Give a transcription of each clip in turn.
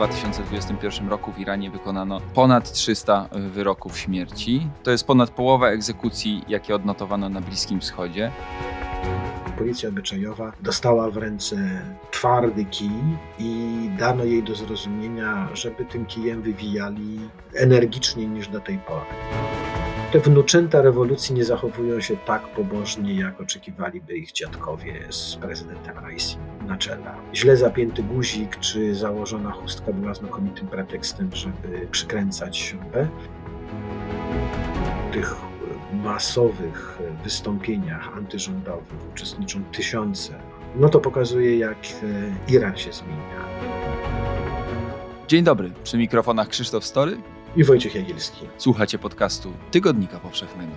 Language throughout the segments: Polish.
2021 roku w Iranie wykonano ponad 300 wyroków śmierci. To jest ponad połowa egzekucji, jakie odnotowano na Bliskim Wschodzie. Policja obyczajowa dostała w ręce twardy kij i dano jej do zrozumienia, żeby tym kijem wywijali energiczniej niż do tej pory. Te wnuczęta rewolucji nie zachowują się tak pobożnie, jak oczekiwaliby ich dziadkowie z prezydentem Raisi na czele. Źle zapięty guzik czy założona chustka była znakomitym pretekstem, żeby przykręcać śrubę. Tych masowych wystąpieniach antyrządowych uczestniczą tysiące. No to pokazuje, jak Iran się zmienia. Dzień dobry, przy mikrofonach Krzysztof Story i Wojciech Jagielski. Słuchacie podcastu Tygodnika Powszechnego.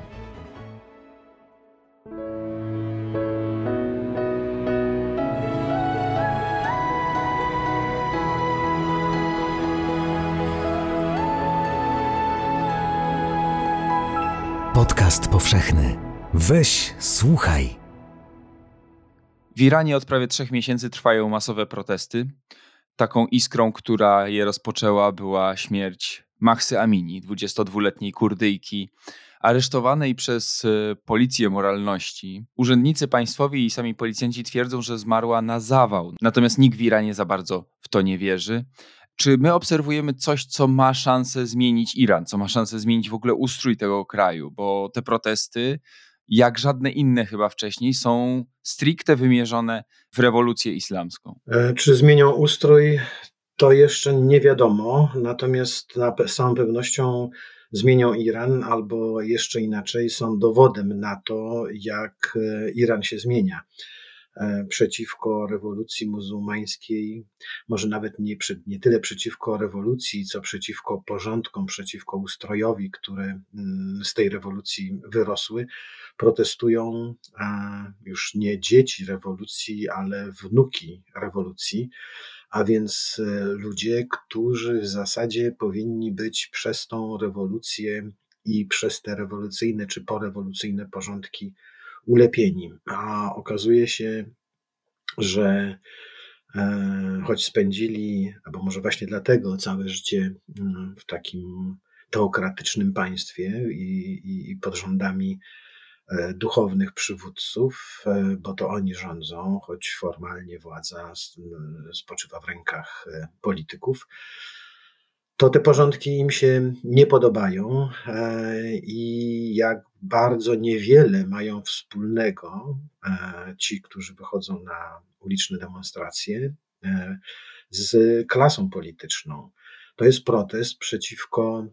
Podcast powszechny. Weź, słuchaj. W Iranie od prawie trzech miesięcy trwają masowe protesty. Taką iskrą, która je rozpoczęła, była śmierć Mahsy Amini, 22-letniej Kurdyjki, aresztowanej przez e, policję moralności. Urzędnicy państwowi i sami policjanci twierdzą, że zmarła na zawał, natomiast nikt w Iranie za bardzo w to nie wierzy. Czy my obserwujemy coś, co ma szansę zmienić Iran, co ma szansę zmienić w ogóle ustrój tego kraju? Bo te protesty, jak żadne inne chyba wcześniej, są stricte wymierzone w rewolucję islamską. E, czy zmienią ustrój? To jeszcze nie wiadomo, natomiast na, z całą pewnością zmienią Iran, albo jeszcze inaczej, są dowodem na to, jak e, Iran się zmienia e, przeciwko rewolucji muzułmańskiej, może nawet nie, nie tyle przeciwko rewolucji, co przeciwko porządkom, przeciwko ustrojowi, które mm, z tej rewolucji wyrosły, protestują już nie dzieci rewolucji, ale wnuki rewolucji a więc e, ludzie, którzy w zasadzie powinni być przez tą rewolucję i przez te rewolucyjne czy porewolucyjne porządki ulepieni. A okazuje się, że e, choć spędzili, albo może właśnie dlatego całe życie mm, w takim teokratycznym państwie i, i, i pod rządami duchownych przywódców, e, bo to oni rządzą, choć formalnie władza spoczywa w rękach e, polityków, to te porządki im się nie podobają i jak bardzo niewiele mają wspólnego ci, którzy wychodzą na uliczne demonstracje z klasą polityczną. To jest protest przeciwko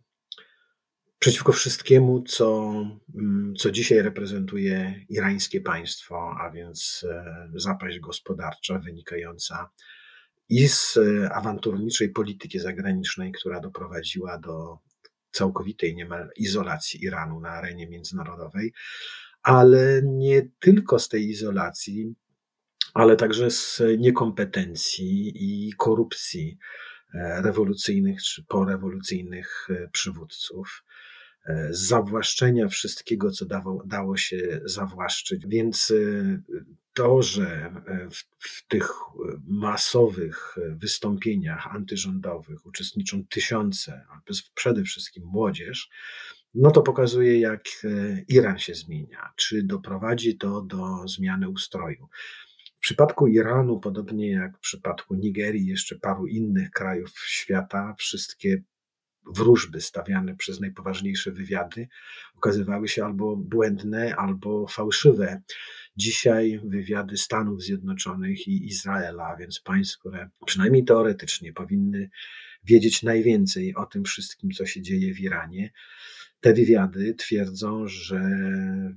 przeciwko wszystkiemu, co, mm, co dzisiaj reprezentuje irańskie państwo, a więc e, zapaść gospodarcza wynikająca i z e, awanturniczej polityki zagranicznej, która doprowadziła do całkowitej niemal izolacji Iranu na arenie międzynarodowej, ale nie tylko z tej izolacji, ale także z niekompetencji i korupcji e, rewolucyjnych czy porewolucyjnych przywódców. E, zawłaszczenia wszystkiego, co dało, dało się zawłaszczyć. Więc e, to, że e, w, w, tych masowych wystąpieniach antyrządowych uczestniczą tysiące, albo przede wszystkim młodzież, no to pokazuje, jak Iran się zmienia. Czy doprowadzi to do zmiany ustroju? W przypadku Iranu, podobnie jak w przypadku Nigerii, jeszcze paru innych krajów świata, wszystkie wróżby stawiane przez najpoważniejsze wywiady okazywały się albo błędne, albo fałszywe. Dzisiaj wywiady Stanów Zjednoczonych i Izraela, a więc państw, które przynajmniej teoretycznie powinny wiedzieć najwięcej o tym wszystkim, co się dzieje w Iranie, te wywiady twierdzą, że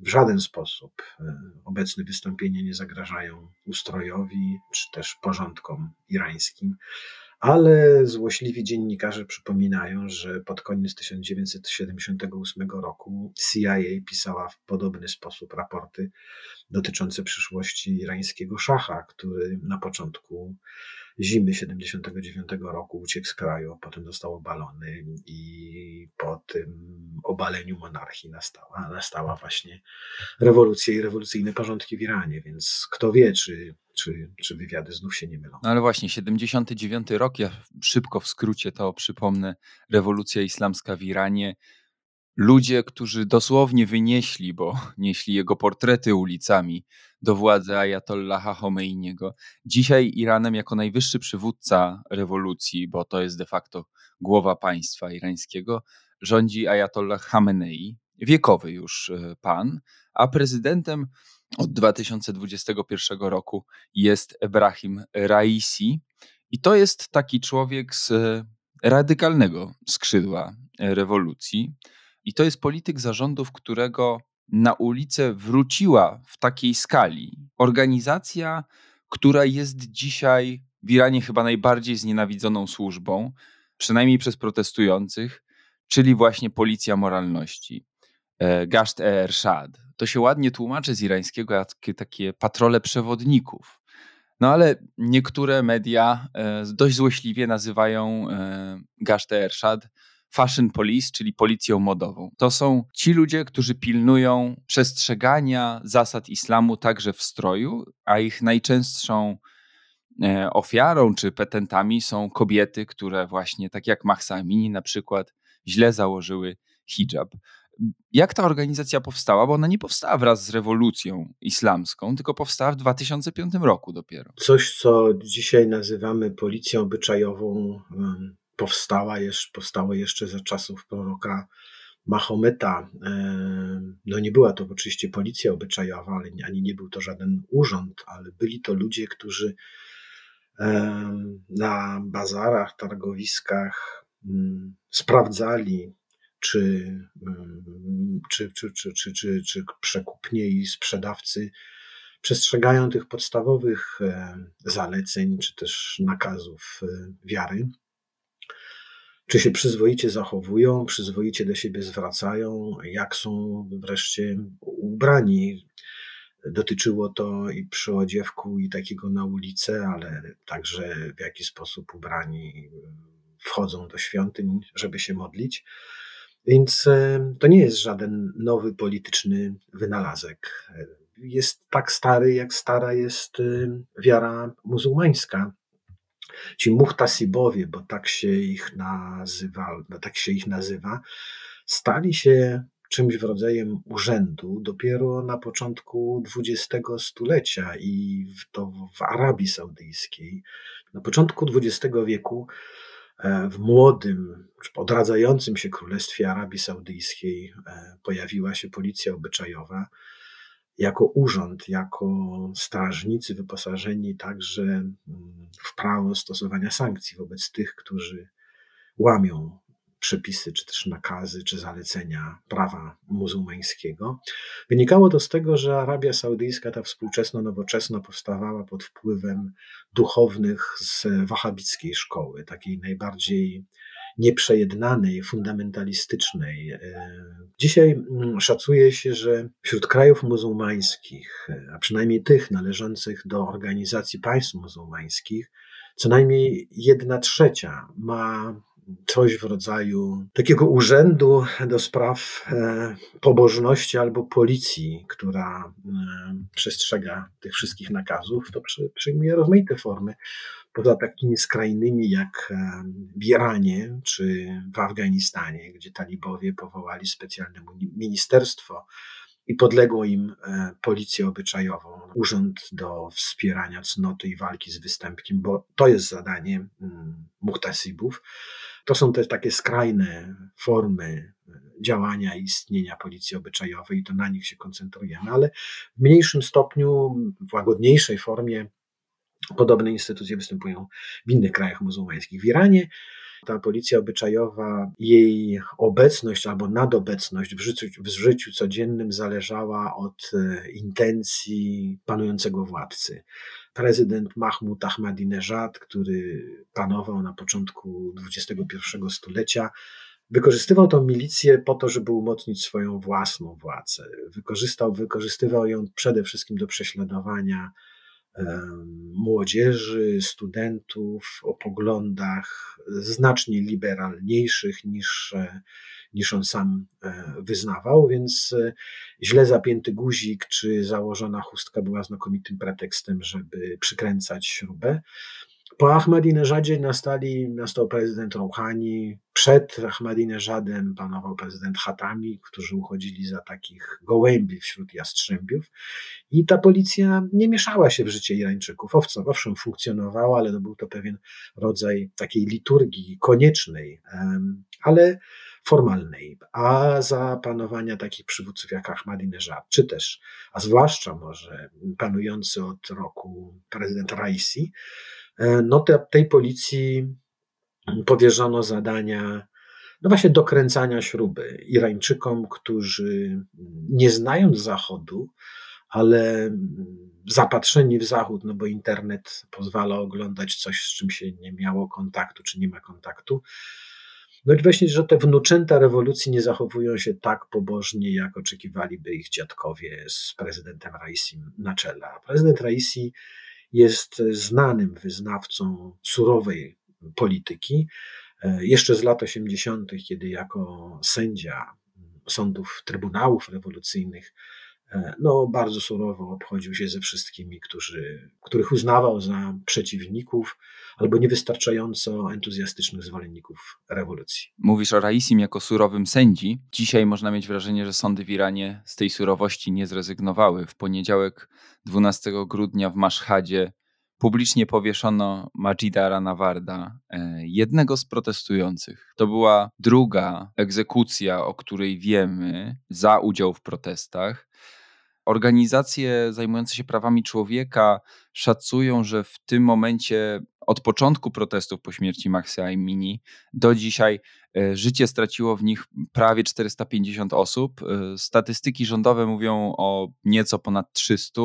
w żaden sposób e, obecne wystąpienia nie zagrażają ustrojowi czy też porządkom irańskim ale złośliwi dziennikarze przypominają, że pod koniec 1978 roku CIA pisała w podobny sposób raporty dotyczące przyszłości irańskiego szacha, który na początku zimy 79 roku uciekł z kraju, potem został obalony i po tym obaleniu monarchii nastała, nastała właśnie rewolucja i rewolucyjne porządki w Iranie, więc kto wie, czy, czy, czy wywiady znów się nie mylą. No ale właśnie, 79 rok, ja szybko w skrócie to przypomnę, rewolucja islamska w Iranie, ludzie, którzy dosłownie wynieśli, bo nieśli jego portrety ulicami do władzy Ayatollaha Khomeiniego. Dzisiaj Iranem jako najwyższy przywódca rewolucji, bo to jest de facto głowa państwa irańskiego, rządzi Ayatollah Khamenei, wiekowy już e, pan, a prezydentem od 2021 roku jest Ebrahim Raisi. I to jest taki człowiek z radykalnego skrzydła rewolucji. I to jest polityk zarządów, którego na ulicę wróciła w takiej skali organizacja, która jest dzisiaj w Iranie chyba najbardziej znienawidzoną służbą, przynajmniej przez protestujących, czyli właśnie policja moralności. E, Gasht Ershad. To się ładnie tłumaczy z irańskiego jak takie patrole przewodników. No ale niektóre media e, dość złośliwie nazywają Gasht e Ershad fashion police, czyli policją modową. To są ci ludzie, którzy pilnują przestrzegania zasad islamu także w stroju, a ich najczęstszą e, ofiarą czy petentami są kobiety, które właśnie, tak jak Mahsa Amini na przykład, źle założyły hijab. Jak ta organizacja powstała? Bo ona nie powstała wraz z rewolucją islamską, tylko powstała w 2005 roku dopiero. Coś, co dzisiaj nazywamy policją obyczajową, powstała jeszcze, powstało jeszcze za czasów proroka Mahometa. No nie była to oczywiście policja obyczajowa, ani nie był to żaden urząd, ale byli to ludzie, którzy na bazarach, targowiskach mm, sprawdzali, czy, mm, czy, czy, czy, czy, czy, czy przekupnie i sprzedawcy przestrzegają tych podstawowych zaleceń, czy też nakazów e, wiary czy się przyzwoicie zachowują, przyzwoicie do siebie zwracają, jak są wreszcie ubrani. Dotyczyło to i przy odziewku, i takiego na ulicę, ale także w jaki sposób ubrani wchodzą do świątyń, żeby się modlić. Więc e, to nie jest żaden nowy polityczny wynalazek. Jest tak stary, jak stara jest e, wiara muzułmańska. Ci muhtasibowie, bo tak się ich nazywa, tak się ich nazywa, stali się czymś w rodzaju urzędu dopiero na początku XX stulecia i to w Arabii Saudyjskiej. Na początku XX wieku e, w młodym, odradzającym się królestwie Arabii Saudyjskiej e, pojawiła się policja obyczajowa, jako urząd, jako strażnicy wyposażeni także mm, w prawo stosowania sankcji wobec tych, którzy łamią przepisy, czy też nakazy, czy zalecenia prawa muzułmańskiego. Wynikało to z tego, że Arabia Saudyjska, ta współczesna, nowoczesna, powstawała pod wpływem duchownych z wahabickiej szkoły, takiej najbardziej nieprzejednanej, fundamentalistycznej. E, dzisiaj mm, szacuje się, że wśród krajów muzułmańskich, e, a przynajmniej tych należących do organizacji państw muzułmańskich, co najmniej jedna trzecia ma coś w rodzaju takiego urzędu do spraw e, pobożności albo policji, która przestrzega tych wszystkich nakazów, to przyjmuje rozmaite formy poza takimi skrajnymi jak w Iranie czy w Afganistanie, gdzie talibowie powołali specjalne ministerstwo i podległo im e, policję obyczajową, urząd do wspierania cnoty i walki z występkiem, bo to jest zadanie mm, muhtasibów. To są te takie skrajne formy e, działania i istnienia policji obyczajowej i to na nich się koncentrujemy, ale w mniejszym stopniu, w łagodniejszej formie Podobne instytucje występują w innych krajach muzułmańskich. W Iranie ta policja obyczajowa, jej obecność albo nadobecność w życiu, w życiu codziennym zależała od e, intencji panującego władcy. Prezydent Mahmud Ahmadinejad, który panował na początku XXI stulecia, Wykorzystywał tą milicję po to, żeby umocnić swoją własną władzę. Wykorzystał, wykorzystywał ją przede wszystkim do prześladowania młodzieży, studentów o poglądach znacznie liberalniejszych niż, niż on sam e, wyznawał, więc e, źle zapięty guzik czy założona chustka była znakomitym pretekstem, żeby przykręcać śrubę. Po Ahmadinejadzie nastali, nastał prezydent Rouhani, przed Ahmadinejadem panował prezydent Hatami, którzy uchodzili za takich gołębi wśród jastrzębiów i ta policja nie mieszała się w życie Irańczyków. Owszem, funkcjonowała, ale to był to pewien rodzaj takiej liturgii koniecznej, ale formalnej, a za panowania takich przywódców jak Ahmadinejad, czy też, a zwłaszcza może panujący od roku prezydent Raisi, no te, tej policji powierzono zadania no właśnie dokręcania śruby Irańczykom, którzy nie znając Zachodu, ale zapatrzeni w Zachód, no bo internet pozwala oglądać coś, z czym się nie miało kontaktu, czy nie ma kontaktu. No i właśnie, że te wnuczęta rewolucji nie zachowują się tak pobożnie, jak oczekiwaliby ich dziadkowie z prezydentem Raisi na czele. Prezydent Raisi jest znanym wyznawcą surowej polityki. E, jeszcze z lat 80., kiedy jako sędzia sądów, trybunałów rewolucyjnych no, bardzo surowo obchodził się ze wszystkimi, którzy, których uznawał za przeciwników albo niewystarczająco entuzjastycznych zwolenników rewolucji. Mówisz o Raisim jako surowym sędzi. Dzisiaj można mieć wrażenie, że sądy w Iranie z tej surowości nie zrezygnowały. W poniedziałek 12 grudnia w Maszhadzie publicznie powieszono Majida Ranawarda, e, jednego z protestujących. To była druga egzekucja, o której wiemy, za udział w protestach. Organizacje zajmujące się prawami człowieka szacują, że w tym momencie od początku protestów po śmierci Maxi Amini do dzisiaj e, życie straciło w nich prawie 450 osób. E, statystyki rządowe mówią o nieco ponad 300.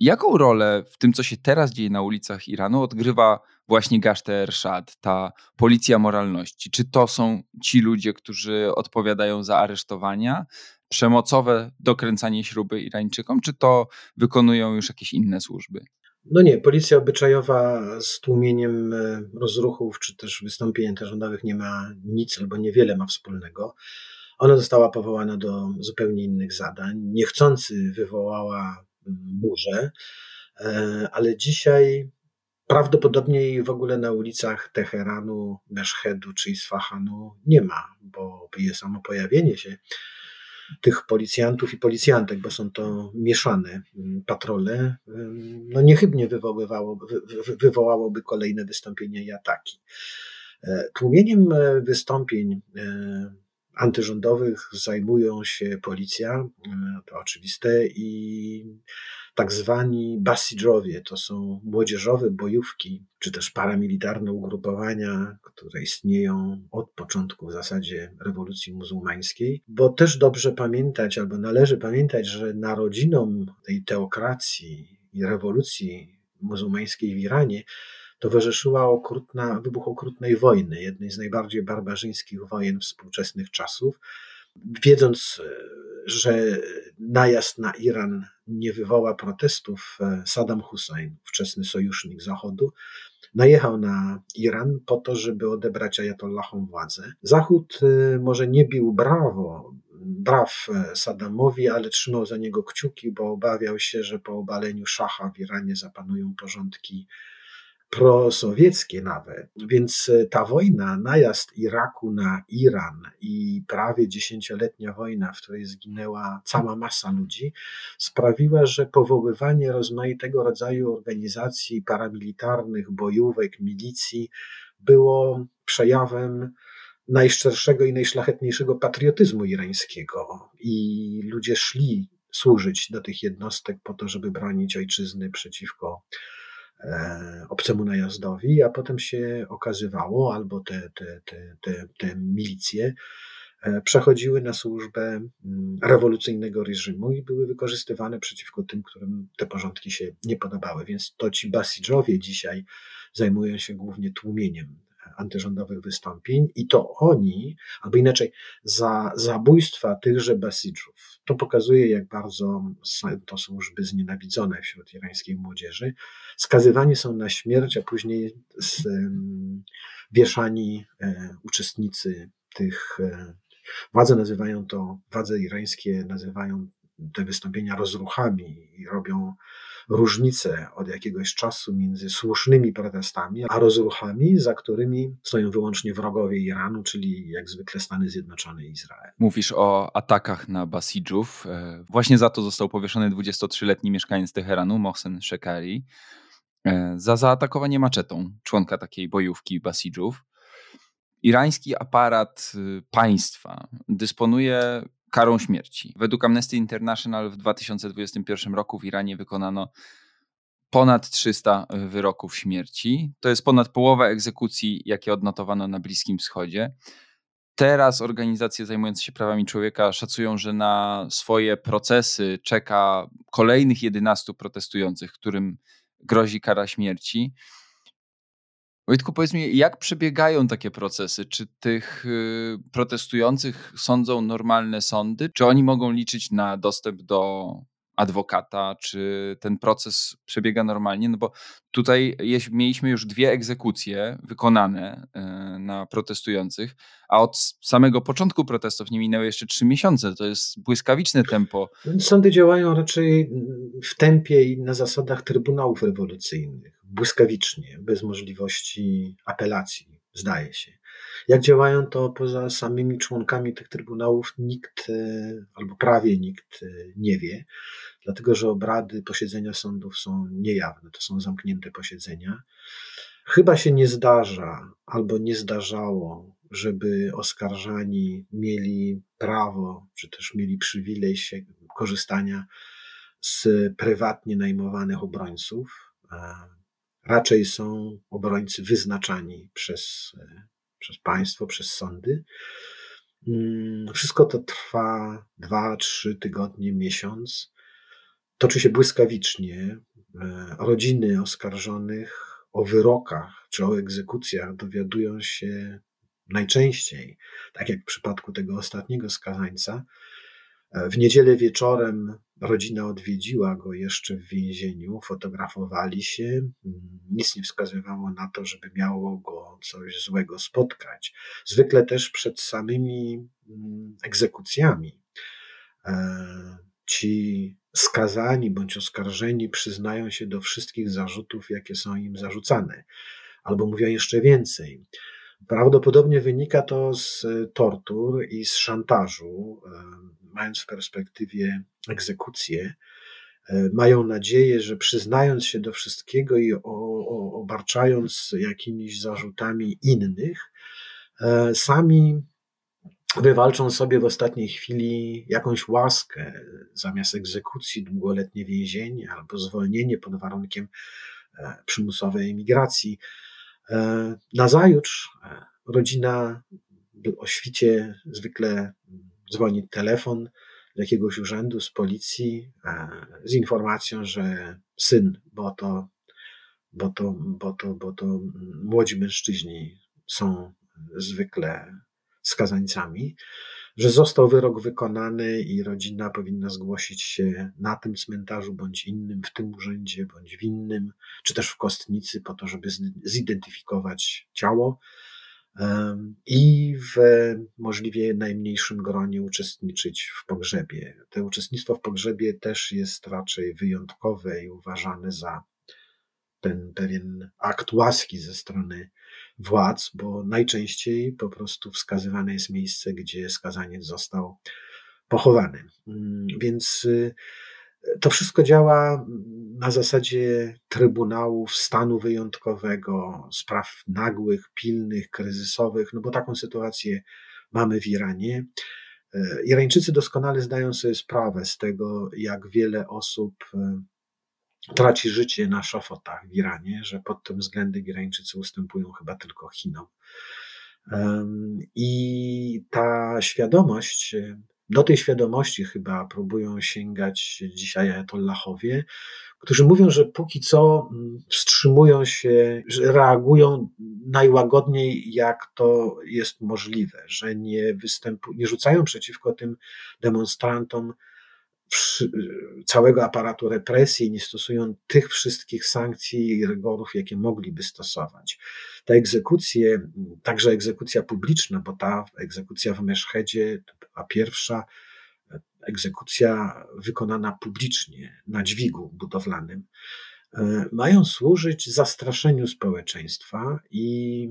Jaką rolę w tym, co się teraz dzieje na ulicach Iranu, odgrywa właśnie Gashte Ershad, ta policja moralności? Czy to są ci ludzie, którzy odpowiadają za aresztowania? Przemocowe dokręcanie śruby Irańczykom, czy to wykonują już jakieś inne służby? No nie, policja obyczajowa z tłumieniem e, rozruchów czy też wystąpień antyrządowych nie ma nic albo niewiele ma wspólnego. Ona została powołana do zupełnie innych zadań. Niechcący wywołała burzę, e, ale dzisiaj prawdopodobnie w ogóle na ulicach Teheranu, Meszhedu czy Isfahanu nie ma, bo samo pojawienie się tych policjantów i policjantek, bo są to mieszane mm, patrole, no niechybnie wywoływało, wy, wywołałoby kolejne wystąpienia i ataki. E, tłumieniem e, wystąpień e, antyrządowych zajmują się policja, to oczywiste, i tak zwani basidżowie, to są młodzieżowe bojówki, czy też paramilitarne ugrupowania, które istnieją od początku w zasadzie rewolucji muzułmańskiej, bo też dobrze pamiętać, albo należy pamiętać, że narodzinom tej teokracji i rewolucji muzułmańskiej w Iranie towarzyszyła okrutna, wybuch okrutnej wojny, jednej z najbardziej barbarzyńskich wojen współczesnych czasów. Wiedząc, że najazd na Iran nie wywoła protestów, e, Saddam Hussein, wczesny sojusznik Zachodu, najechał na Iran po to, żeby odebrać Ayatollahom władzę. Zachód e, może nie bił brawo, braw e, Saddamowi, ale trzymał za niego kciuki, bo obawiał się, że po obaleniu szacha w Iranie zapanują porządki prosowieckie nawet. Więc e, ta wojna, najazd Iraku na Iran i prawie dziesięcioletnia wojna, w której zginęła cała masa ludzi, sprawiła, że powoływanie rozmaitego rodzaju organizacji paramilitarnych, bojówek, milicji było przejawem najszczerszego i najszlachetniejszego patriotyzmu irańskiego. I ludzie szli służyć do tych jednostek po to, żeby bronić ojczyzny przeciwko obcemu najazdowi, a potem się okazywało, albo te, te, te, te, te milicje e, przechodziły na służbę mm, rewolucyjnego reżimu i były wykorzystywane przeciwko tym, którym te porządki się nie podobały. Więc to ci basidżowie dzisiaj zajmują się głównie tłumieniem e, antyrządowych wystąpień i to oni, albo inaczej, za zabójstwa tychże Basidżów. To pokazuje, jak bardzo to są już znienawidzone wśród irańskiej młodzieży. Skazywani są na śmierć, a później z, um, wieszani e, uczestnicy tych. E, władze nazywają to, władze irańskie nazywają te wystąpienia rozruchami i robią różnicę od jakiegoś czasu między słusznymi protestami a rozruchami, za którymi stoją wyłącznie wrogowie Iranu, czyli jak zwykle Stany Zjednoczone i Izrael. Mówisz o atakach na Basidżów. E, właśnie za to został powieszony 23-letni mieszkaniec Teheranu, Mohsen Shekari, e, za zaatakowanie maczetą członka takiej bojówki Basidżów. Irański aparat y, państwa dysponuje karą śmierci. Według Amnesty International w 2021 roku w Iranie wykonano ponad 300 wyroków śmierci. To jest ponad połowa egzekucji, jakie odnotowano na Bliskim Wschodzie. Teraz organizacje zajmujące się prawami człowieka szacują, że na swoje procesy czeka kolejnych 11 protestujących, którym grozi kara śmierci. Wojtku, powiedz mi, jak przebiegają takie procesy? Czy tych y, protestujących sądzą normalne sądy? Czy oni mogą liczyć na dostęp do adwokata? Czy ten proces przebiega normalnie? No bo tutaj mieliśmy już dwie egzekucje wykonane y, na protestujących, a od samego początku protestów nie minęły jeszcze trzy miesiące. To jest błyskawiczne tempo. Sądy działają raczej w tempie i na zasadach trybunałów rewolucyjnych błyskawicznie, bez możliwości apelacji, zdaje się. Jak działają to poza samymi członkami tych trybunałów, nikt e, albo prawie nikt e, nie wie, dlatego że obrady, posiedzenia sądów są niejawne, to są zamknięte posiedzenia. Chyba się nie zdarza albo nie zdarzało, żeby oskarżani mieli prawo, czy też mieli przywilej się korzystania z prywatnie najmowanych obrońców raczej są obrońcy wyznaczani przez, e, przez państwo, przez sądy. Mm, wszystko to trwa dwa, trzy tygodnie, miesiąc. Toczy się błyskawicznie. E, rodziny oskarżonych o wyrokach czy o egzekucjach dowiadują się najczęściej, tak jak w przypadku tego ostatniego skazańca, w niedzielę wieczorem rodzina odwiedziła go jeszcze w więzieniu, fotografowali się. Nic nie wskazywało na to, żeby miało go coś złego spotkać. Zwykle też przed samymi mm, egzekucjami e, ci skazani bądź oskarżeni przyznają się do wszystkich zarzutów, jakie są im zarzucane, albo mówią jeszcze więcej. Prawdopodobnie wynika to z tortur i z szantażu e, mając w perspektywie egzekucję, e, mają nadzieję, że przyznając się do wszystkiego i obarczając jakimiś zarzutami innych, e, sami wywalczą sobie w ostatniej chwili jakąś łaskę zamiast egzekucji, długoletnie więzienie albo zwolnienie pod warunkiem e, przymusowej emigracji. Nazajutrz rodzina o świcie zwykle dzwoni telefon z jakiegoś urzędu, z policji, e, z informacją, że syn, bo to, bo to, bo to, bo to młodzi mężczyźni są zwykle skazańcami, że został wyrok wykonany i rodzina powinna zgłosić się na tym cmentarzu bądź innym, w tym urzędzie bądź w innym, czy też w kostnicy, po to, żeby zidentyfikować ciało i w możliwie najmniejszym gronie uczestniczyć w pogrzebie. To uczestnictwo w pogrzebie też jest raczej wyjątkowe i uważane za ten pewien akt łaski ze strony władz, bo najczęściej po prostu wskazywane jest miejsce, gdzie skazaniec został pochowany. Mm, więc y, to wszystko działa na zasadzie trybunałów, stanu wyjątkowego, spraw nagłych, pilnych, kryzysowych, no bo taką sytuację mamy w Iranie. E, Irańczycy doskonale zdają sobie sprawę z tego, jak wiele osób e, traci życie na szafotach w Iranie, że pod tym względem Irańczycy ustępują chyba tylko Chinom. I ta świadomość do tej świadomości chyba próbują sięgać dzisiaj Ayatollahowie, którzy mówią, że póki co mm, wstrzymują się, że reagują najłagodniej, jak to jest możliwe, że nie, występu, nie rzucają przeciwko tym demonstrantom całego aparatu represji, nie stosują tych wszystkich sankcji i rygorów, jakie mogliby stosować. Te egzekucje, także egzekucja publiczna, bo ta egzekucja w Meszhedzie, a pierwsza egzekucja wykonana publicznie na dźwigu budowlanym, e, mają służyć zastraszeniu społeczeństwa i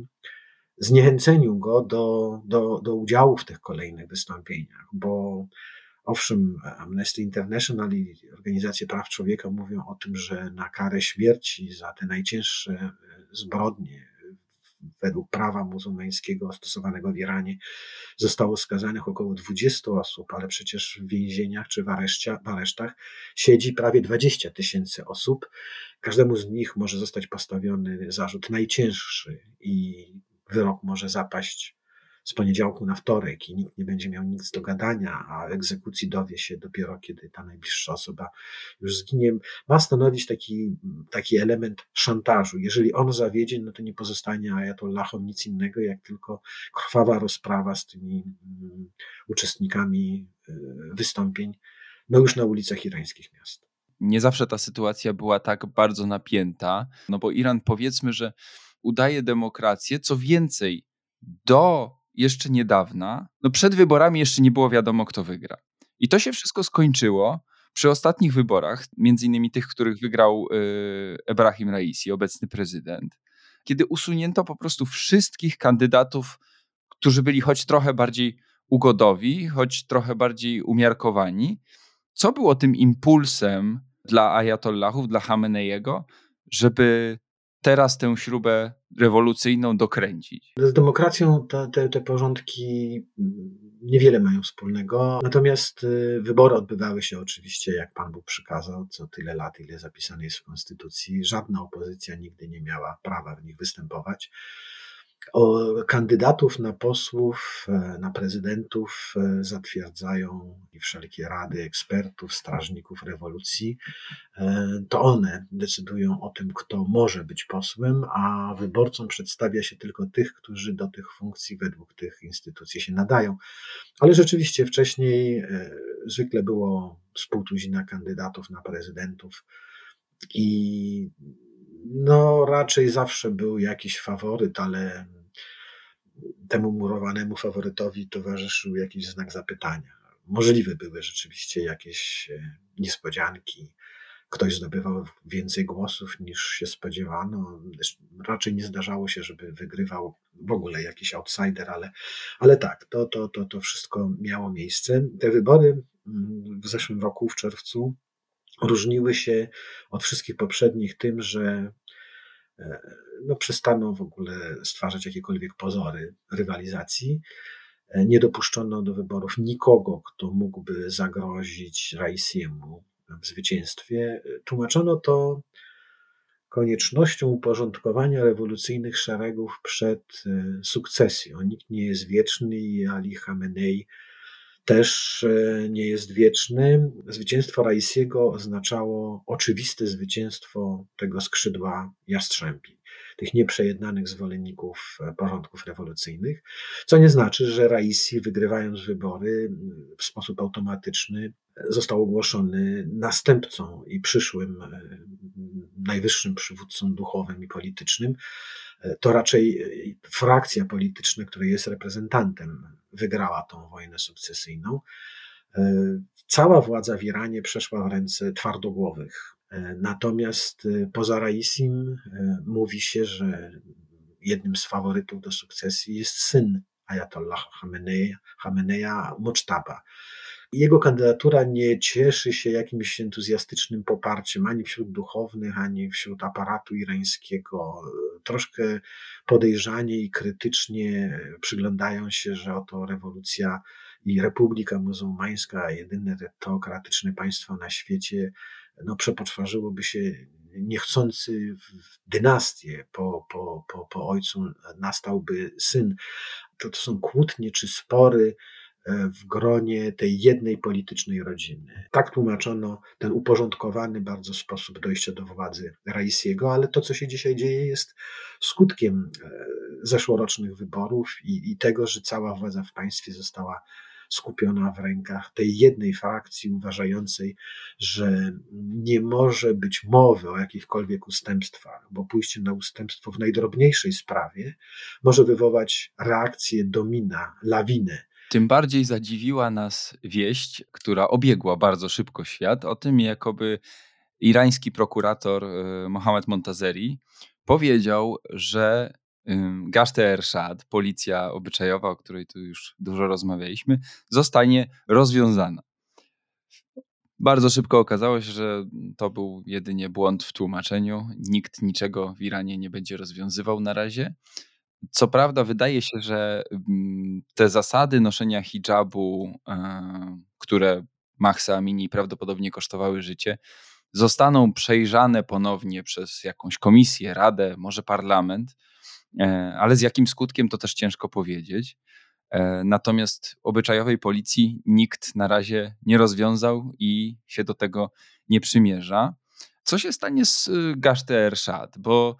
zniechęceniu go do, do, do udziału w tych kolejnych wystąpieniach, bo Owszem, Amnesty International i organizacje praw człowieka mówią o tym, że na karę śmierci za te najcięższe e, zbrodnie według prawa muzułmańskiego stosowanego w Iranie zostało skazanych około 20 osób, ale przecież w więzieniach czy w, areszcia, w aresztach siedzi prawie 20 tysięcy osób. Każdemu z nich może zostać postawiony zarzut najcięższy i wyrok może zapaść z poniedziałku na wtorek i nikt nie będzie miał nic do gadania, a egzekucji dowie się dopiero, kiedy ta najbliższa osoba już zginie, ma stanowić taki, taki element szantażu. Jeżeli on zawiedzie, no to nie pozostanie Ayatollahom nic innego, jak tylko krwawa rozprawa z tymi um, uczestnikami y, wystąpień, no już na ulicach irańskich miast. Nie zawsze ta sytuacja była tak bardzo napięta, no bo Iran powiedzmy, że udaje demokrację, co więcej, do jeszcze niedawna, no przed wyborami jeszcze nie było wiadomo, kto wygra. I to się wszystko skończyło przy ostatnich wyborach, między innymi tych, których wygrał yy, Ebrahim Raisi, obecny prezydent, kiedy usunięto po prostu wszystkich kandydatów, którzy byli choć trochę bardziej ugodowi, choć trochę bardziej umiarkowani. Co było tym impulsem dla Ayatollahów, dla Hameneiego, żeby teraz tę śrubę rewolucyjną dokręcić. Z demokracją te, te, te porządki niewiele mają wspólnego, natomiast y, wybory odbywały się oczywiście, jak Pan Bóg przykazał, co tyle lat, ile zapisane jest w Konstytucji. Żadna opozycja nigdy nie miała prawa w nich występować. Kandydatów na posłów, e, na prezydentów e, zatwierdzają wszelkie rady ekspertów, strażników rewolucji. E, to one decydują o tym, kto może być posłem, a wyborcom przedstawia się tylko tych, którzy do tych funkcji według tych instytucji się nadają. Ale rzeczywiście wcześniej zwykle było z półtuzina kandydatów na prezydentów i no, raczej zawsze był jakiś faworyt, ale temu murowanemu faworytowi towarzyszył jakiś znak zapytania. Możliwe były rzeczywiście jakieś e, niespodzianki. Ktoś zdobywał więcej głosów niż się spodziewano. Raczej nie zdarzało się, żeby wygrywał w ogóle jakiś outsider, ale, ale tak, to, to, to, to wszystko miało miejsce. Te wybory mm, w zeszłym roku, w czerwcu, różniły się od wszystkich poprzednich tym, że e, no, przestaną w ogóle stwarzać jakiekolwiek pozory rywalizacji. E, nie dopuszczono do wyborów nikogo, kto mógłby zagrozić Raisiemu w zwycięstwie. Tłumaczono to koniecznością uporządkowania rewolucyjnych szeregów przed e, sukcesją. Nikt nie jest wieczny i Ali Khamenei też e, nie jest wieczny. Zwycięstwo Raisiego oznaczało oczywiste zwycięstwo tego skrzydła jastrzębi, tych nieprzejednanych zwolenników e, porządków rewolucyjnych, co nie znaczy, że Raisi, wygrywając wybory w sposób automatyczny, został ogłoszony następcą i przyszłym e, najwyższym przywódcą duchowym i politycznym. To raczej frakcja polityczna, której jest reprezentantem wygrała tą wojnę sukcesyjną. E, cała władza w Iranie przeszła w ręce twardogłowych. E, natomiast e, poza Raisim mówi się, że jednym z faworytów do sukcesji jest syn Ayatollah Khamenei, Khameneja Mojtaba. Jego kandydatura nie cieszy się jakimś entuzjastycznym poparciem ani wśród duchownych, ani wśród aparatu irańskiego. Troszkę podejrzanie i krytycznie przyglądają się, że oto rewolucja i Republika Muzułmańska, jedyne teokratyczne państwo na świecie, no, przepoczwarzyłoby się niechcący w dynastię. Po, po, po, po ojcu nastałby syn. To, to są kłótnie czy spory, w gronie tej jednej politycznej rodziny. Tak tłumaczono ten uporządkowany bardzo sposób dojścia do władzy Raisiego, ale to, co się dzisiaj dzieje, jest skutkiem e, zeszłorocznych wyborów i, i tego, że cała władza w państwie została skupiona w rękach tej jednej frakcji uważającej, że nie może być mowy o jakichkolwiek ustępstwach, bo pójście na ustępstwo w najdrobniejszej sprawie może wywołać reakcję domina, lawinę. Tym bardziej zadziwiła nas wieść, która obiegła bardzo szybko świat, o tym, jakoby irański prokurator y, Mohamed Montazeri powiedział, że Gaszte Ershad, policja obyczajowa, o której tu już dużo rozmawialiśmy, zostanie rozwiązana. Bardzo szybko okazało się, że to był jedynie błąd w tłumaczeniu. Nikt niczego w Iranie nie będzie rozwiązywał na razie. Co prawda, wydaje się, że te zasady noszenia hijabu, e, które Mahsa Amini prawdopodobnie kosztowały życie, zostaną przejrzane ponownie przez jakąś komisję, radę, może parlament E, ale z jakim skutkiem to też ciężko powiedzieć. E, natomiast obyczajowej policji nikt na razie nie rozwiązał i się do tego nie przymierza. Co się stanie z y, Gaszte Ershad? Bo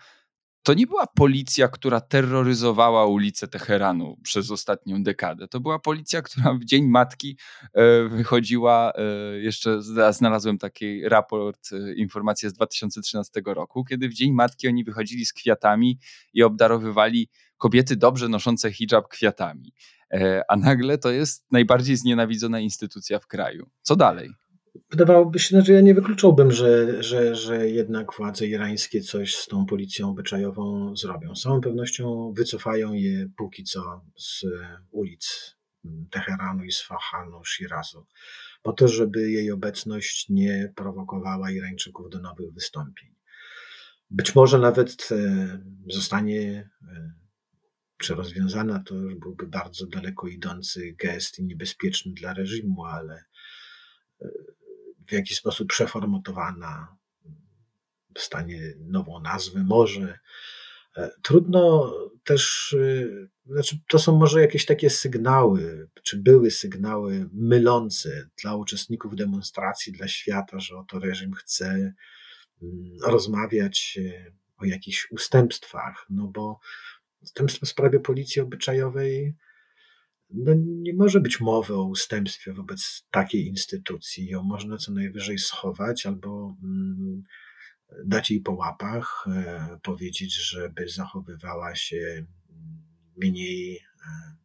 to nie była policja, która terroryzowała ulice Teheranu przez ostatnią dekadę. To była policja, która w Dzień Matki e, wychodziła, e, jeszcze znalazłem taki raport, e, informację z 2013 roku, kiedy w Dzień Matki oni wychodzili z kwiatami i obdarowywali kobiety dobrze noszące hijab kwiatami. A nagle to jest najbardziej znienawidzona instytucja w kraju. Co dalej? Wydawałoby się, że znaczy ja nie wykluczałbym, że, że, że jednak władze irańskie coś z tą policją obyczajową zrobią. Z całą pewnością wycofają je póki co z ulic Teheranu, Isfahanu, Shirazu, po to, żeby jej obecność nie prowokowała Irańczyków do nowych wystąpień. Być może nawet e, zostanie e, czy rozwiązana, to już byłby bardzo daleko idący gest i niebezpieczny dla reżimu, ale e, w jakiś sposób przeformatowana, dostanie nową nazwę, może. E, trudno też, e, znaczy to są może jakieś takie sygnały, czy były sygnały mylące dla uczestników demonstracji, dla świata, że oto reżim chce mm, rozmawiać e, o jakichś ustępstwach, no bo ustępstwo w sprawie policji obyczajowej no nie może być mowy o ustępstwie wobec takiej instytucji. Ją można co najwyżej schować albo mm, dać jej po łapach, e, powiedzieć, żeby zachowywała się mm, mniej, e,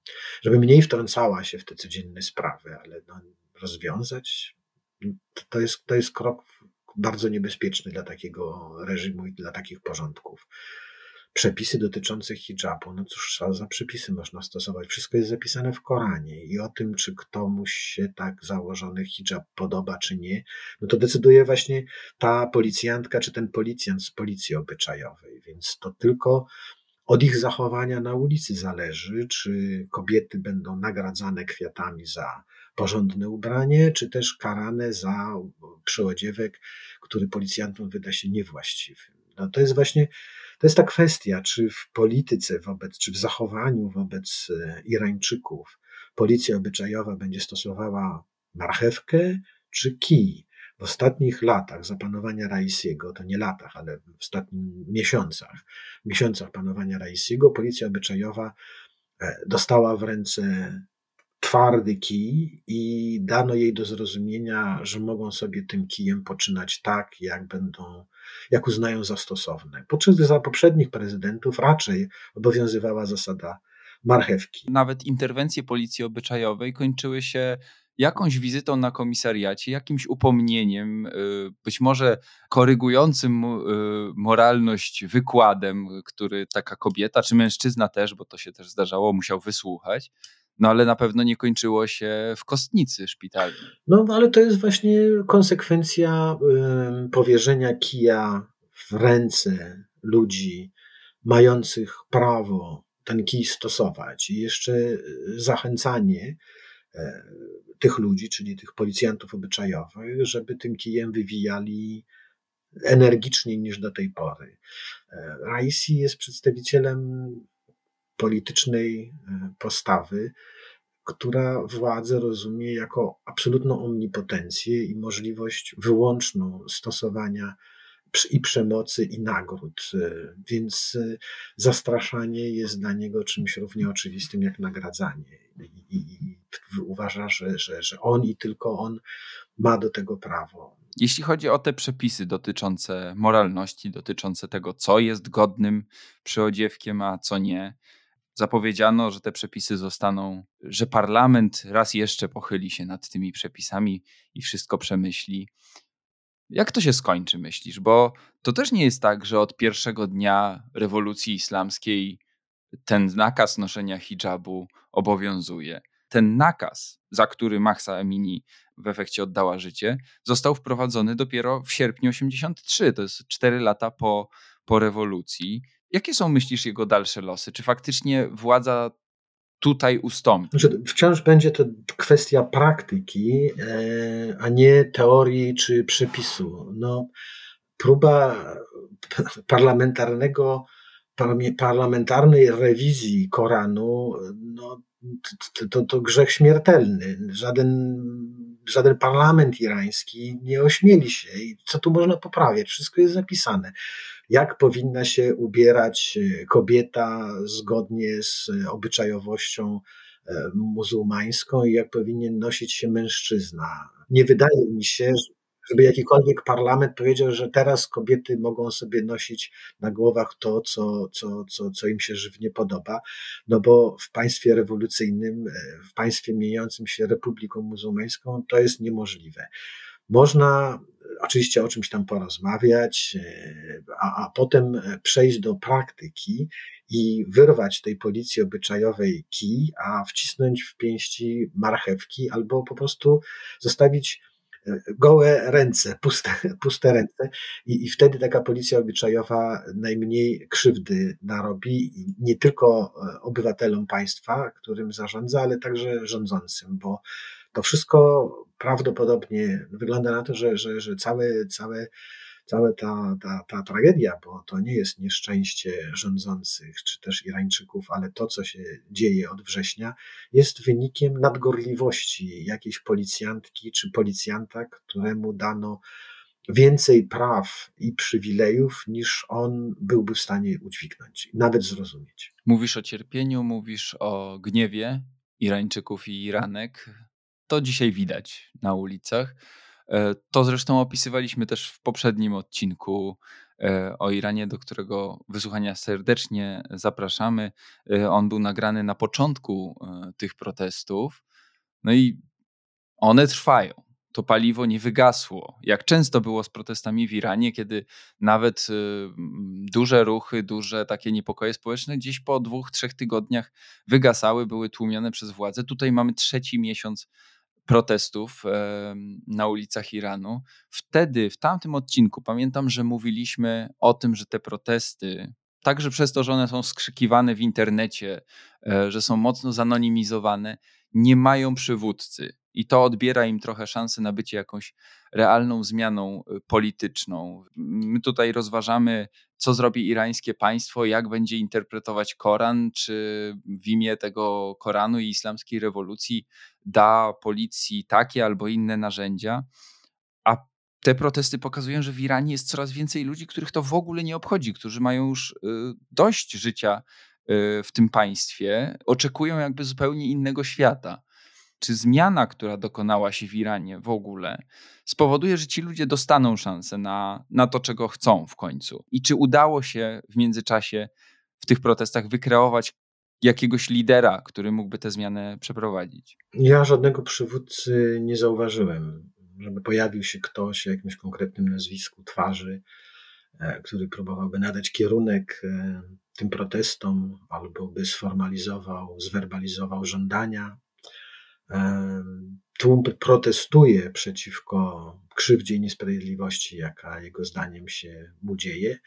żeby mniej wtrącała się w te codzienne sprawy, ale no, rozwiązać to jest, to jest krok bardzo niebezpieczny dla takiego reżimu i dla takich porządków przepisy dotyczące hijabu, no cóż, za przepisy można stosować? Wszystko jest zapisane w Koranie i o tym, czy komuś się tak założony hijab podoba, czy nie, no to decyduje właśnie ta policjantka, czy ten policjant z policji obyczajowej, więc to tylko od ich zachowania na ulicy zależy, czy kobiety będą nagradzane kwiatami za porządne ubranie, czy też karane za przyodziewek, który policjantom wyda się niewłaściwy. No to jest właśnie to jest ta kwestia, czy w polityce wobec, czy w zachowaniu wobec e, Irańczyków policja obyczajowa będzie stosowała marchewkę czy kij. W ostatnich latach zapanowania Raisiego, to nie latach, ale w ostatnich miesiącach, miesiącach panowania Raisiego, policja obyczajowa e, dostała w ręce twardy kij i dano jej do zrozumienia, że mogą sobie tym kijem poczynać tak, jak będą, jak uznają za stosowne. Podczas za poprzednich prezydentów raczej obowiązywała zasada marchewki. Nawet interwencje policji obyczajowej kończyły się jakąś wizytą na komisariacie, jakimś upomnieniem, y, być może korygującym y, moralność wykładem, który taka kobieta czy mężczyzna też, bo to się też zdarzało, musiał wysłuchać. No ale na pewno nie kończyło się w kostnicy szpitalnej. No ale to jest właśnie konsekwencja powierzenia kija w ręce ludzi mających prawo ten kij stosować i jeszcze y, zachęcanie e, tych ludzi, czyli tych policjantów obyczajowych, żeby tym kijem wywijali energiczniej niż do tej pory. E, Raisi jest przedstawicielem politycznej e, postawy, która władzę rozumie jako absolutną omnipotencję i możliwość wyłączną stosowania i przemocy, i nagród. Więc zastraszanie jest dla niego czymś równie oczywistym jak nagradzanie. I, i uważa, że, że, że on i tylko on ma do tego prawo. Jeśli chodzi o te przepisy dotyczące moralności, dotyczące tego, co jest godnym przyodziewkiem, a co nie, zapowiedziano, że te przepisy zostaną, że parlament raz jeszcze pochyli się nad tymi przepisami i wszystko przemyśli. Jak to się skończy, myślisz? Bo to też nie jest tak, że od pierwszego dnia rewolucji islamskiej ten nakaz noszenia hijabu obowiązuje. Ten nakaz, za który Mahsa Amini w efekcie oddała życie, został wprowadzony dopiero w sierpniu 83, to jest 4 lata po, po rewolucji. Jakie są, myślisz, jego dalsze losy? Czy faktycznie władza tutaj ustąpi? Znaczy, wciąż będzie to kwestia praktyki, e, a nie teorii czy przepisu. No, próba parlamentarnego, parlamentarnej rewizji Koranu no, to, to, to grzech śmiertelny. Żaden żaden parlament irański nie ośmieli się. I co tu można poprawiać? Wszystko jest zapisane. Jak powinna się ubierać e, kobieta zgodnie z obyczajowością e, muzułmańską i jak powinien nosić się mężczyzna. Nie wydaje mi się, żeby jakikolwiek parlament powiedział, że teraz kobiety mogą sobie nosić na głowach to, co, co, co, co im się żywnie podoba, no bo w państwie rewolucyjnym, w państwie mieniącym się republiką muzułmańską to jest niemożliwe. Można oczywiście o czymś tam porozmawiać, e, a, a potem przejść do praktyki i wyrwać tej policji obyczajowej kij, a wcisnąć w pięści marchewki albo po prostu zostawić gołe ręce, puste, puste ręce i, i wtedy taka policja obyczajowa najmniej krzywdy narobi nie tylko e, obywatelom państwa, którym zarządza, ale także rządzącym, bo to wszystko prawdopodobnie wygląda na to, że, że, że całe, całe cała ta, ta, ta tragedia, bo to nie jest nieszczęście rządzących czy też Irańczyków, ale to, co się dzieje od września, jest wynikiem nadgorliwości jakiejś policjantki czy policjanta, któremu dano więcej praw i przywilejów, niż on byłby w stanie udźwignąć, nawet zrozumieć. Mówisz o cierpieniu, mówisz o gniewie Irańczyków i Iranek. To dzisiaj widać na ulicach. E, to zresztą opisywaliśmy też w poprzednim odcinku e, o Iranie, do którego wysłuchania serdecznie zapraszamy. E, on był nagrany na początku tych protestów. No i one trwają. To paliwo nie wygasło. Jak często było z protestami w Iranie, kiedy nawet duże ruchy, duże takie niepokoje społeczne gdzieś po dwóch, trzech tygodniach wygasały, były tłumione przez władze. Tutaj mamy trzeci miesiąc protestów na ulicach Iranu. Wtedy, w tamtym odcinku, pamiętam, że mówiliśmy o tym, że te protesty, także przez to, że one są skrzykiwane w internecie, e, że są mocno zanonimizowane, nie mają przywódcy. I to odbiera im trochę szansy na bycie jakąś realną zmianą y, polityczną. My tutaj rozważamy, co zrobi irańskie państwo, jak będzie interpretować Koran, czy w imię tego Koranu i islamskiej rewolucji da policji takie albo inne narzędzia. A te protesty pokazują, że w Iranie jest coraz więcej ludzi, których to w ogóle nie obchodzi, którzy mają już y, dość życia y, w tym państwie, oczekują jakby zupełnie innego świata czy zmiana, która dokonała się w Iranie w ogóle, spowoduje, że ci ludzie dostaną szansę na, na to, czego chcą w końcu? I czy udało się w międzyczasie w tych protestach wykreować jakiegoś lidera, który mógłby tę zmianę przeprowadzić? Ja żadnego przywódcy nie zauważyłem, żeby pojawił się ktoś o jakimś konkretnym nazwisku, twarzy, e, który próbowałby nadać kierunek e, tym protestom albo by sformalizował, zwerbalizował żądania tłum protestuje przeciwko krzywdzie i niesprawiedliwości, jaka jego zdaniem się mu dzieje,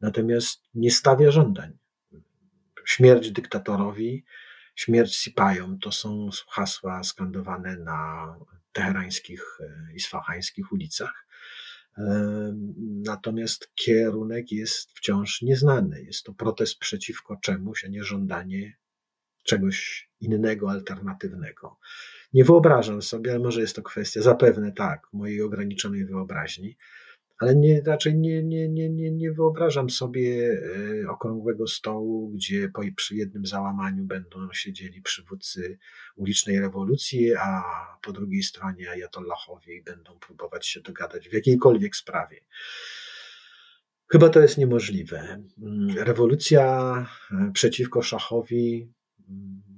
natomiast nie stawia żądań. Śmierć dyktatorowi, śmierć Sipajom to są hasła skandowane na teherańskich i e, sfachańskich ulicach. Natomiast kierunek jest wciąż nieznany. Jest to protest przeciwko czemuś, a nie żądanie czegoś innego, alternatywnego. Nie wyobrażam sobie, ale może jest to kwestia, zapewne tak, mojej ograniczonej wyobraźni, ale nie, raczej nie, nie, nie, nie, nie wyobrażam sobie e, okrągłego stołu, gdzie po, przy jednym załamaniu będą siedzieli przywódcy ulicznej rewolucji, a po drugiej stronie ajatollahowie będą próbować się dogadać w jakiejkolwiek sprawie. Chyba to jest niemożliwe. Mm, rewolucja e, przeciwko szachowi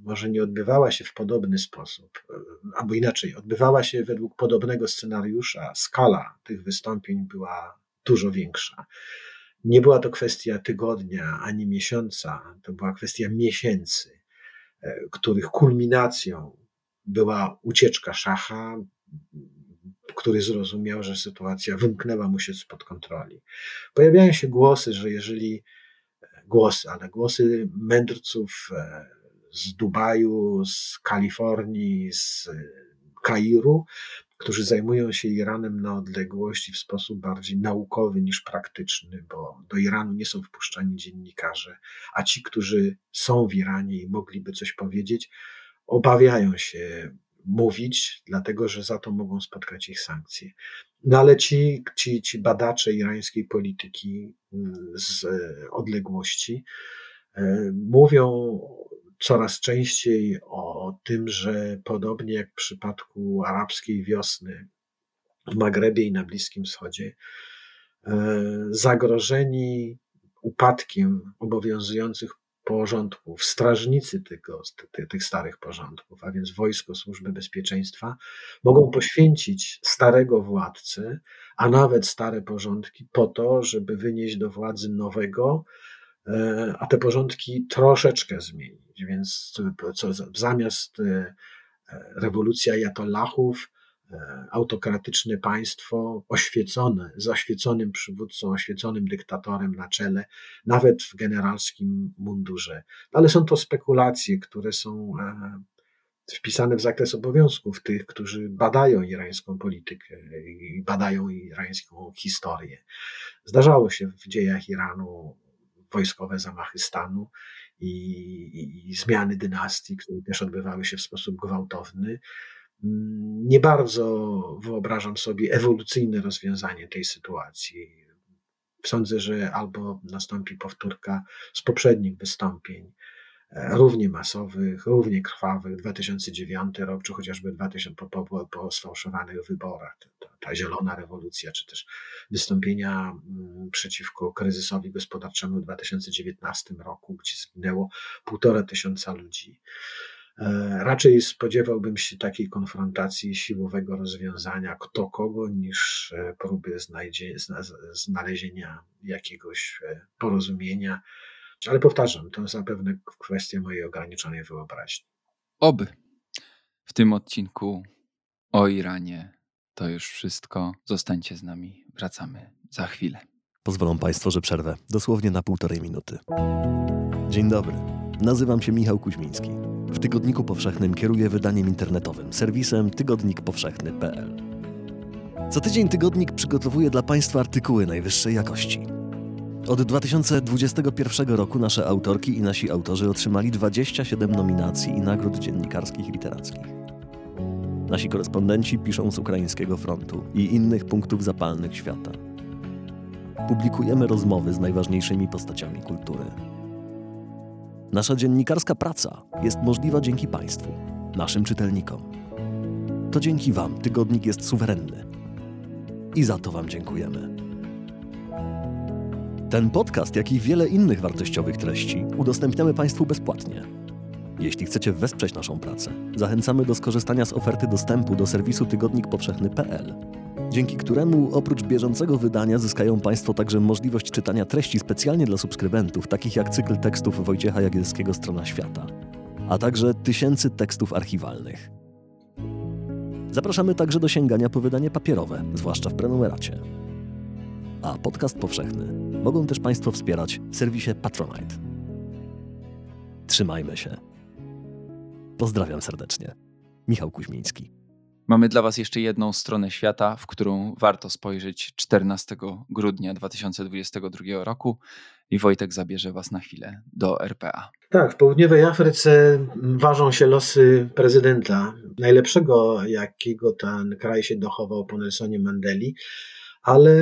może nie odbywała się w podobny sposób, e, albo inaczej, odbywała się według podobnego scenariusza. Skala tych wystąpień była dużo większa. Nie była to kwestia tygodnia ani miesiąca, to była kwestia miesięcy, e, których kulminacją była ucieczka szacha, który zrozumiał, że sytuacja wymknęła mu się spod kontroli. Pojawiają się głosy, że jeżeli głosy, ale głosy mędrców e, z Dubaju, z Kalifornii, z Kairu, którzy zajmują się Iranem na odległości w sposób bardziej naukowy niż praktyczny, bo do Iranu nie są wpuszczani dziennikarze, a ci, którzy są w Iranie i mogliby coś powiedzieć, obawiają się mówić, dlatego że za to mogą spotkać ich sankcje. No ale ci, ci, ci badacze irańskiej polityki mm, z odległości e, mówią coraz częściej o tym, że podobnie jak w przypadku arabskiej wiosny w Magrebie i na Bliskim Wschodzie, e, zagrożeni upadkiem obowiązujących porządków, strażnicy tego, tych, tych starych porządków, a więc wojsko, służby bezpieczeństwa, mogą poświęcić starego władcę, a nawet stare porządki po to, żeby wynieść do władzy nowego, a te porządki troszeczkę zmienić. Więc co, zamiast e, rewolucji ajatollahów, E, autokratyczne państwo, oświecone, z oświeconym przywódcą, oświeconym dyktatorem na czele, nawet w generalskim mundurze. Ale są to spekulacje, które są e, wpisane w zakres obowiązków tych, którzy badają irańską politykę i badają irańską historię. Zdarzało się w dziejach Iranu wojskowe zamachy stanu i, i, i zmiany dynastii, które też odbywały się w sposób gwałtowny. Nie bardzo wyobrażam sobie ewolucyjne rozwiązanie tej sytuacji. Sądzę, że albo nastąpi powtórka z poprzednich wystąpień, równie masowych, równie krwawych, 2009 rok, czy chociażby 2000, po, po, po sfałszowanych wyborach, ta, ta zielona rewolucja, czy też wystąpienia mm, przeciwko kryzysowi gospodarczemu w 2019 roku, gdzie zginęło półtora tysiąca ludzi. E, raczej spodziewałbym się takiej konfrontacji siłowego rozwiązania kto kogo, niż e, próby znalezienia jakiegoś e, porozumienia. Ale powtarzam, to zapewne kwestia mojej ograniczonej wyobraźni. Oby. W tym odcinku o Iranie to już wszystko. Zostańcie z nami. Wracamy za chwilę. Pozwolą Państwo, że przerwę dosłownie na półtorej minuty. Dzień dobry. Nazywam się Michał Kuźmiński. W Tygodniku Powszechnym kieruję wydaniem internetowym, serwisem tygodnikpowszechny.pl. Co tydzień tygodnik przygotowuje dla Państwa artykuły najwyższej jakości. Od 2021 roku nasze autorki i nasi autorzy otrzymali 27 nominacji i nagród dziennikarskich i literackich. Nasi korespondenci piszą z ukraińskiego frontu i innych punktów zapalnych świata. Publikujemy rozmowy z najważniejszymi postaciami kultury. Nasza dziennikarska praca jest możliwa dzięki Państwu, naszym czytelnikom. To dzięki Wam tygodnik jest suwerenny. I za to Wam dziękujemy. Ten podcast, jak i wiele innych wartościowych treści udostępniamy Państwu bezpłatnie. Jeśli chcecie wesprzeć naszą pracę, zachęcamy do skorzystania z oferty dostępu do serwisu tygodnikpowszechny.pl dzięki któremu oprócz bieżącego wydania zyskają Państwo także możliwość czytania treści specjalnie dla subskrybentów, takich jak cykl tekstów Wojciecha Jagielskiego Strona Świata, a także tysięcy tekstów archiwalnych. Zapraszamy także do sięgania po wydanie papierowe, zwłaszcza w prenumeracie. A podcast powszechny mogą też Państwo wspierać w serwisie Patronite. Trzymajmy się. Pozdrawiam serdecznie. Michał Kuźmiński. Mamy dla Was jeszcze jedną stronę świata, w którą warto spojrzeć 14 grudnia 2022 roku i Wojtek zabierze Was na chwilę do RPA. Tak, w południowej Afryce ważą się losy prezydenta, najlepszego jakiego ten kraj się dochował po Nelsonie Mandeli, ale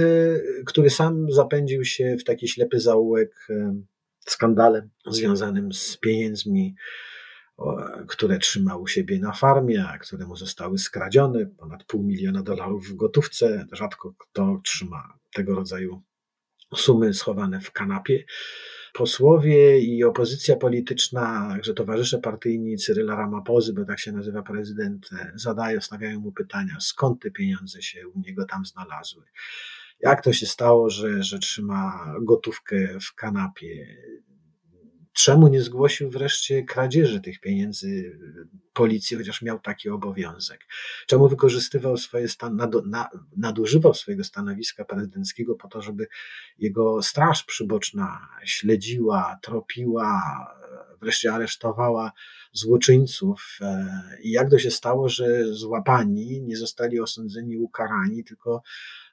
który sam zapędził się w taki ślepy zaułek skandalem związanym z pieniędzmi, które trzymał u siebie na farmie, a które mu zostały skradzione, ponad pół miliona dolarów w gotówce. Rzadko kto trzyma tego rodzaju sumy schowane w kanapie. Posłowie i opozycja polityczna, także towarzysze partyjni Cyryla Ramapozy, bo tak się nazywa prezydent, zadają, stawiają mu pytania, skąd te pieniądze się u niego tam znalazły. Jak to się stało, że, że trzyma gotówkę w kanapie? Czemu nie zgłosił wreszcie kradzieży tych pieniędzy policji, chociaż miał taki obowiązek? Czemu wykorzystywał swoje stan, nadużywał swojego stanowiska prezydenckiego po to, żeby jego straż przyboczna śledziła, tropiła, wreszcie aresztowała złoczyńców? I jak to się stało, że złapani nie zostali osądzeni, ukarani, tylko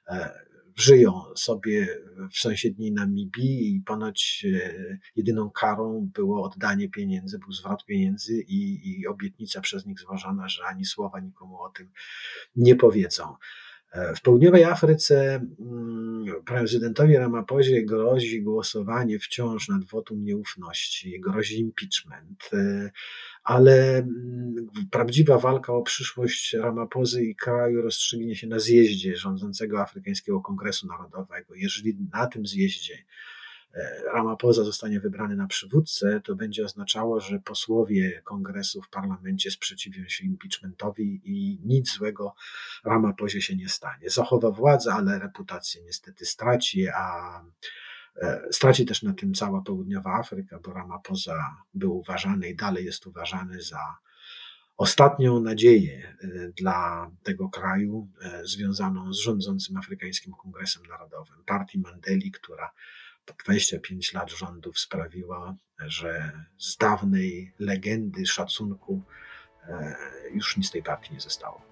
e, żyją sobie w sąsiedniej Namibii i ponoć e, jedyną karą było oddanie pieniędzy, był zwrot pieniędzy i, i obietnica przez nich złożona, że ani słowa nikomu o tym nie powiedzą. E, w południowej Afryce mm, prezydentowi Ramapozie grozi głosowanie wciąż nad wotum nieufności, grozi impeachment, e, ale mm, prawdziwa walka o przyszłość Ramapozy i kraju rozstrzygnie się na zjeździe rządzącego Afrykańskiego Kongresu Narodowego. Jeżeli na tym zjeździe Ramaphosa zostanie wybrany na przywódcę, to będzie oznaczało, że posłowie kongresu w parlamencie sprzeciwią się impeachmentowi i nic złego Ramaphosie się nie stanie. Zachowa władzę, ale reputację niestety straci, a e, straci też na tym cała południowa Afryka, bo Ramaphosa był uważany i dalej jest uważany za ostatnią nadzieję e, dla tego kraju związaną z rządzącym Afrykańskim Kongresem Narodowym, partii Mandeli, która 25 lat rządów sprawiło, że z dawnej legendy, szacunku e, już nic tej partii nie zostało.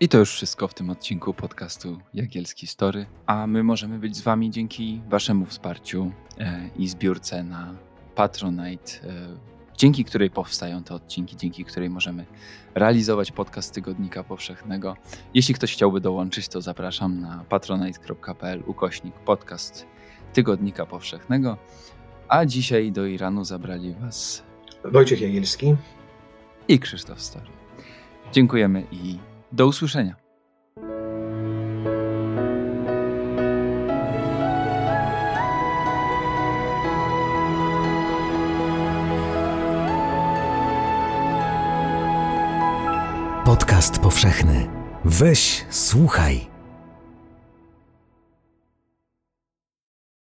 I to już wszystko w tym odcinku podcastu Jagielski Story, a my możemy być z Wami dzięki Waszemu wsparciu e, i zbiórce na Patronite, e, dzięki której powstają te odcinki, dzięki której możemy realizować podcast Tygodnika Powszechnego. Jeśli ktoś chciałby dołączyć, to zapraszam na patronite.pl ukośnik podcast Tygodnika Powszechnego. A dzisiaj do Iranu zabrali Was Wojciech Jagielski i Krzysztof Story. Dziękujemy i do usłyszenia. Podcast powszechny. Weź, słuchaj.